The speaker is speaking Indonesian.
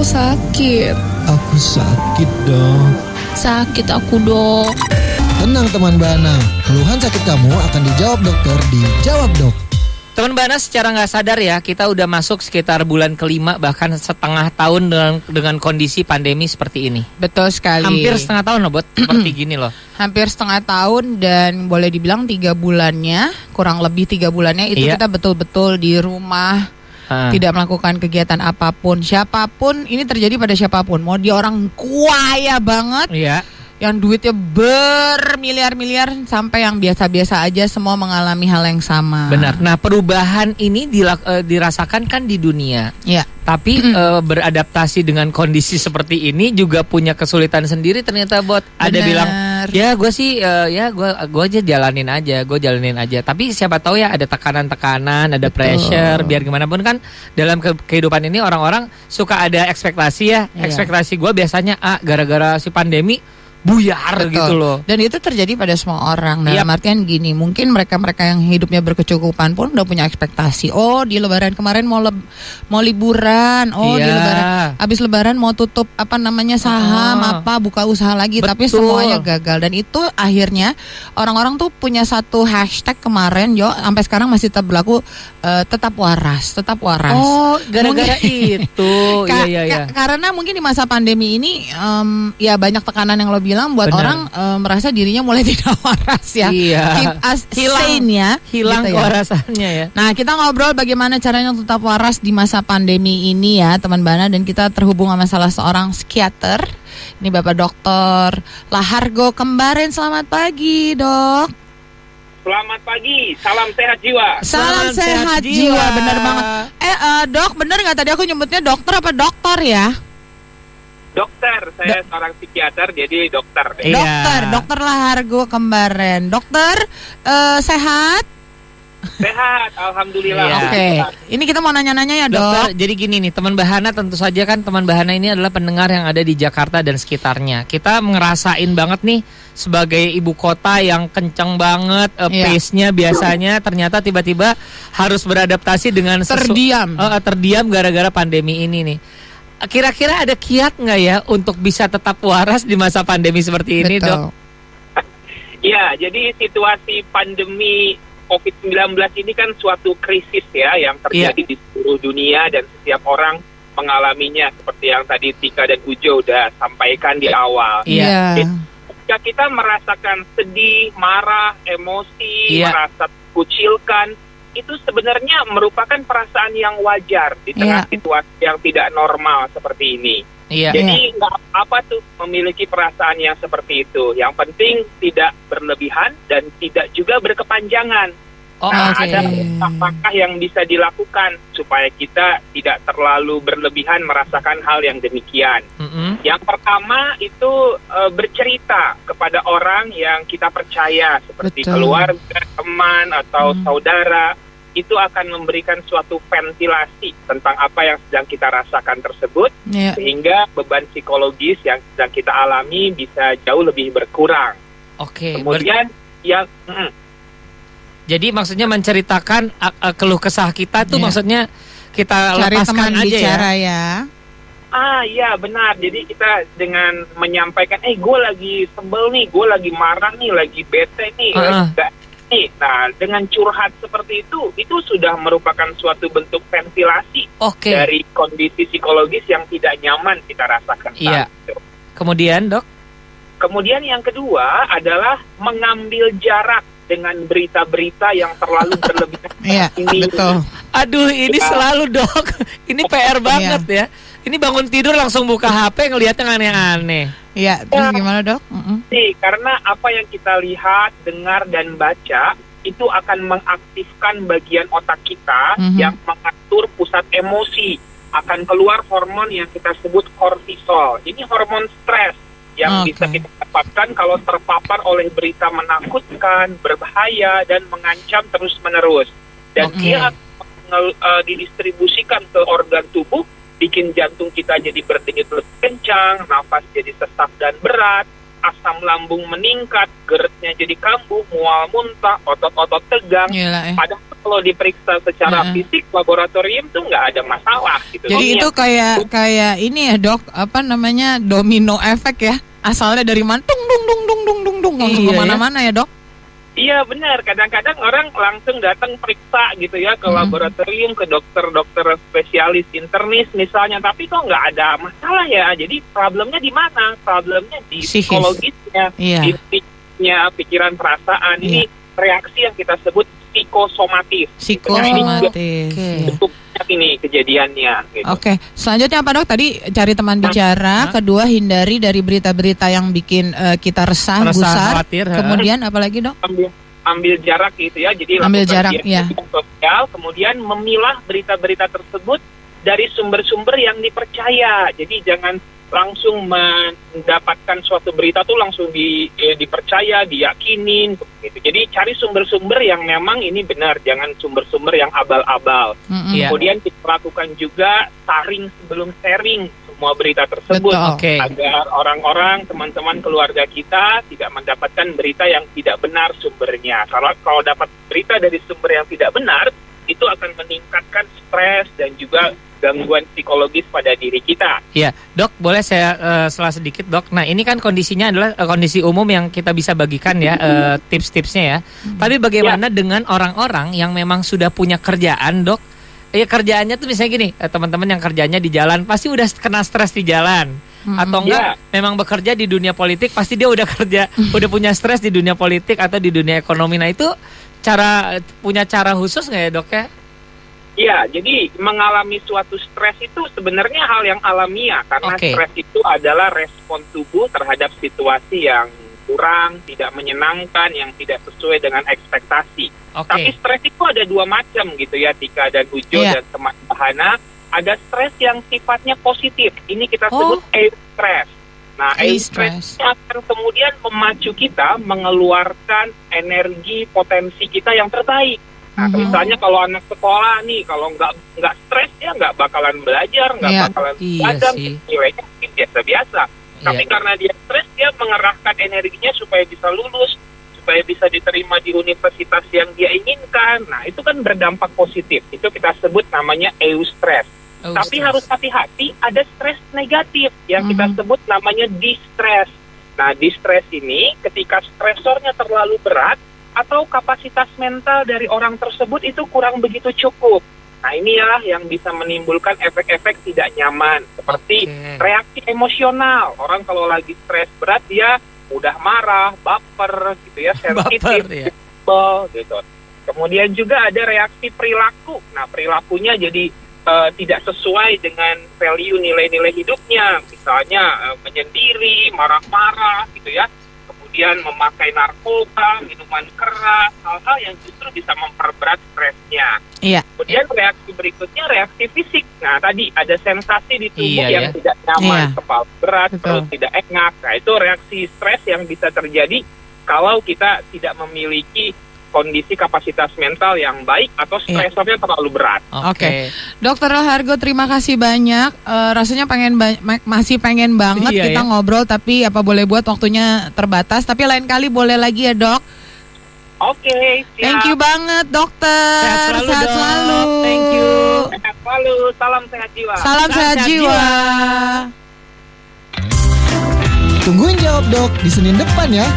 aku sakit. Aku sakit dok. Sakit aku dok. Tenang teman Bana, keluhan sakit kamu akan dijawab dokter di Jawab Dok. Teman Bana secara nggak sadar ya kita udah masuk sekitar bulan kelima bahkan setengah tahun dengan dengan kondisi pandemi seperti ini. Betul sekali. Hampir setengah tahun loh buat seperti gini loh. Hampir setengah tahun dan boleh dibilang tiga bulannya, kurang lebih tiga bulannya itu Iya. kita betul-betul di rumah, Ah. tidak melakukan kegiatan apa pun. Siapa pun ini terjadi pada siapa pun. Mau dia orang kaya banget, Iya. yang duitnya bermiliar-miliar sampai yang biasa-biasa aja semua mengalami hal yang sama. Benar. Nah perubahan ini dilak- eh, dirasakan kan di dunia. Ya. Tapi eh, beradaptasi dengan kondisi seperti ini juga punya kesulitan sendiri ternyata buat ada Benar. ya gue sih eh, ya gue gue aja jalanin aja gue jalanin aja tapi siapa tahu ya ada tekanan-tekanan ada Betul. pressure biar gimana pun kan dalam ke- kehidupan ini orang-orang suka ada ekspektasi ya Iya. ekspektasi gue biasanya ah gara-gara si pandemi buyar Betul. gitu loh Dan itu terjadi pada semua orang. Dalam Yap. artian gini, mungkin mereka-mereka yang hidupnya berkecukupan pun udah punya ekspektasi. Oh, di lebaran kemarin mau leb- mau liburan. Oh, di Iya. lebaran habis lebaran mau tutup apa namanya saham Ah. apa buka usaha lagi tapi Betul. semuanya gagal dan itu akhirnya orang-orang tuh punya satu hashtag kemarin yo sampai sekarang masih tetap berlaku eh, tetap waras, tetap waras. oh gara-gara itu Ka- iya iya iya ka- karena mungkin di masa pandemi ini em, ya banyak tekanan yang lo bilang buat Benar. orang em, merasa dirinya mulai tidak waras ya. Iya. Keep us Hilang- sane ya. hilang gitu ya. kewarasannya ya Nah, kita ngobrol bagaimana caranya untuk tetap waras di masa pandemi ini ya, teman Bana dan kita terhubung sama salah seorang psikiater. Ini Bapak Dokter Lahargo Kembaren. Selamat pagi, Dok. Selamat pagi, salam sehat jiwa. Salam, Salam sehat, sehat jiwa. jiwa. bener banget. Eh, eh, Dok, bener nggak tadi aku nyebutnya dokter apa dokter ya? Dokter, saya seorang psikiater, jadi dokter. Iya. Dokter, Dokter Lahargo Kembaren. Dokter eh, sehat? Sehat, alhamdulillah. Iya. Oke. Ini kita mau nanya-nanya ya, Dok. Dokter, jadi gini nih, teman Bahana tentu saja kan teman Bahana ini adalah pendengar yang ada di Jakarta dan sekitarnya. Kita ngerasain banget nih sebagai ibu kota yang kenceng banget eh, Iya. pace-nya biasanya ternyata tiba-tiba harus beradaptasi dengan Terdiam. Eh, terdiam gara-gara pandemi ini nih. Kira-kira ada kiat nggak ya untuk bisa tetap waras di masa pandemi seperti ini, Betul. Dok? Iya, jadi situasi pandemi COVID-19 ini kan suatu krisis ya yang terjadi di seluruh dunia dan setiap orang mengalaminya seperti yang tadi Tika dan Ujo udah sampaikan di awal. Iya. Jika kita merasakan sedih, marah, emosi, Iya. merasa kucilkan, itu sebenarnya merupakan perasaan yang wajar di tengah Iya. situasi yang tidak normal seperti ini. Iya. Jadi nggak apa tuh memiliki perasaan yang seperti itu. Yang penting tidak berlebihan dan tidak juga berkepanjangan. Oh, nah, oke. ada langkah yang bisa dilakukan supaya kita tidak terlalu berlebihan merasakan hal yang demikian. Mm-mm. Yang pertama itu eh, bercerita kepada orang yang kita percaya seperti Betul. keluarga, teman atau Hmm. saudara itu akan memberikan suatu ventilasi tentang apa yang sedang kita rasakan tersebut Iya. sehingga beban psikologis yang sedang kita alami bisa jauh lebih berkurang. Oke. ber- Kemudian yang mm, Jadi maksudnya menceritakan uh, uh, keluh kesah kita tuh Iya. maksudnya kita Cari lepaskan teman aja bicara ya. ya. ah iya benar. Jadi kita dengan menyampaikan, eh gue lagi sebel nih, gue lagi marah nih, lagi bete nih, Uh-uh. lagi nggak nih. Nah dengan curhat seperti itu, itu sudah merupakan suatu bentuk ventilasi Oke. dari kondisi psikologis yang tidak nyaman kita rasakan Iya. itu. Kemudian dok, Kemudian yang kedua adalah mengambil jarak dengan berita-berita yang terlalu berlebihan. Iya, Ini betul. aduh ini Ya. selalu dok, ini PR banget ya. Ini bangun tidur langsung buka HP ngelihatnya aneh-aneh. Iya, terus gimana, Dok? Sih, karena apa yang kita lihat, dengar dan baca itu akan mengaktifkan bagian otak kita Mhm. yang mengatur pusat emosi. Akan keluar hormon yang kita sebut kortisol. Ini hormon stres yang Oke. bisa kita dapatkan kalau terpapar oleh berita menakutkan, berbahaya dan mengancam terus-menerus. Dan Oke. dia eh, didistribusikan ke organ tubuh, bikin jantung kita jadi berdenyut lebih kencang, nafas jadi sesak dan berat, asam lambung meningkat, geretnya jadi kambuh, mual muntah, otot-otot tegang. Gila ya. Padahal kalau diperiksa secara Heeh. fisik laboratorium tuh nggak ada masalah gitu. Jadi Oh, itu iya. kayak kayak ini ya dok, apa namanya domino efek ya? Asalnya dari mana? Tung dung dung dung dung dung dung langsung Iya, ya. ke mana-mana ya dok? Iya benar. Kadang-kadang orang langsung datang periksa gitu ya ke Hmm. laboratorium ke dokter-dokter spesialis internis misalnya, tapi kok nggak ada masalah ya. Jadi problemnya di mana? Problemnya di psikologisnya, Iya. di psikisnya, pikiran, perasaan. Ini reaksi yang kita sebut psikosomatis. Psikosomatis. Oke. Iya. Cukup banyak ini kejadiannya. Gitu. Oke, selanjutnya apa dok? Tadi cari teman bicara, Hah? kedua hindari dari berita-berita yang bikin eh, kita resah, Resah, gusar. khawatir, ha. Kemudian apa lagi dok? ambil ambil jarak gitu ya. Jadi Ambil lakukan jarak, ya. sosial, kemudian memilah berita-berita tersebut dari sumber-sumber yang dipercaya. Jadi jangan langsung mendapatkan suatu berita tuh langsung di, eh, dipercaya, diyakinin gitu. Jadi cari sumber-sumber yang memang ini benar, jangan sumber-sumber yang abal-abal. Iya. Kemudian kita lakukan juga saring sebelum sharing semua berita tersebut Betul. Oke. agar orang-orang, teman-teman keluarga kita tidak mendapatkan berita yang tidak benar sumbernya. Kalau kalau dapat berita dari sumber yang tidak benar, itu akan meningkatkan stres dan juga gangguan psikologis pada diri kita. Iya, dok, boleh saya eh, salah sedikit, dok. Nah, ini kan kondisinya adalah eh, kondisi umum yang kita bisa bagikan ya, eh, tips-tipsnya ya. Tapi bagaimana dengan orang-orang yang memang sudah punya kerjaan, dok? Ya kerjaannya tuh misalnya gini, eh, teman-teman yang kerjanya di jalan pasti udah kena stres di jalan. Atau enggak memang bekerja di dunia politik pasti dia udah kerja, udah punya stres di dunia politik atau di dunia ekonomi. Nah, itu cara punya cara khusus nggak ya, dok ya? Iya, jadi mengalami suatu stres itu sebenarnya hal yang alamiah karena Oke. stres itu adalah respon tubuh terhadap situasi yang kurang, tidak menyenangkan, yang tidak sesuai dengan ekspektasi. Oke. Tapi stres itu ada dua macam gitu ya, Tika dan Ujo Iya. dan teman Bahana. Ada stres yang sifatnya positif. Ini kita Oh. sebut eustress. Nah, Eustress. eustress ini akan kemudian memacu kita mengeluarkan energi potensi kita yang terbaik. Nah, Mhm. misalnya kalau anak sekolah nih, kalau nggak nggak stres ya nggak bakalan belajar, nggak Iya. bakalan Iya belajar, sih. nilainya mungkin biasa-biasa. Tapi Iya. karena dia stres, dia mengerahkan energinya supaya bisa lulus, supaya bisa diterima di universitas yang dia inginkan. Nah, itu kan berdampak positif. Itu kita sebut namanya eustress. Oh, Tapi harus hati-hati, ada stres negatif yang kita Mhm. sebut namanya distress. Nah, distress ini ketika stresornya terlalu berat atau kapasitas mental dari orang tersebut itu kurang begitu cukup. Nah, inilah yang bisa menimbulkan efek-efek tidak nyaman seperti Oke. reaksi emosional. Orang kalau lagi stres berat dia mudah marah, baper gitu ya, sensitif, ya. gitu. Kemudian juga ada reaksi perilaku. Nah, perilakunya jadi eh, tidak sesuai dengan value nilai-nilai hidupnya. Misalnya eh, menyendiri, marah-marah gitu ya. Kemudian memakai narkoba, minuman keras, hal-hal yang justru bisa memperberat stresnya. Iya. Kemudian reaksi berikutnya reaksi fisik. Nah, tadi ada sensasi di tubuh Iya, yang ya. tidak nyaman, Iya. kepala berat, Betul. perut tidak enak. Nah, itu reaksi stres yang bisa terjadi kalau kita tidak memiliki kondisi kapasitas mental yang baik atau Iya. stresornya terlalu berat. Oke. Dokter Hargo terima kasih banyak. Eh, rasanya pengen ba- ma- masih pengen banget Iya, kita ya. ngobrol tapi apa boleh buat waktunya terbatas. Tapi lain kali boleh lagi ya dok. Oke, siap. Thank you banget dokter. Sehat selalu, Dok. selalu. Thank you. Sehat selalu, salam sehat jiwa. Salam Salam sehat sehat jiwa. jiwa. Tungguin jawab dok di Senin depan ya.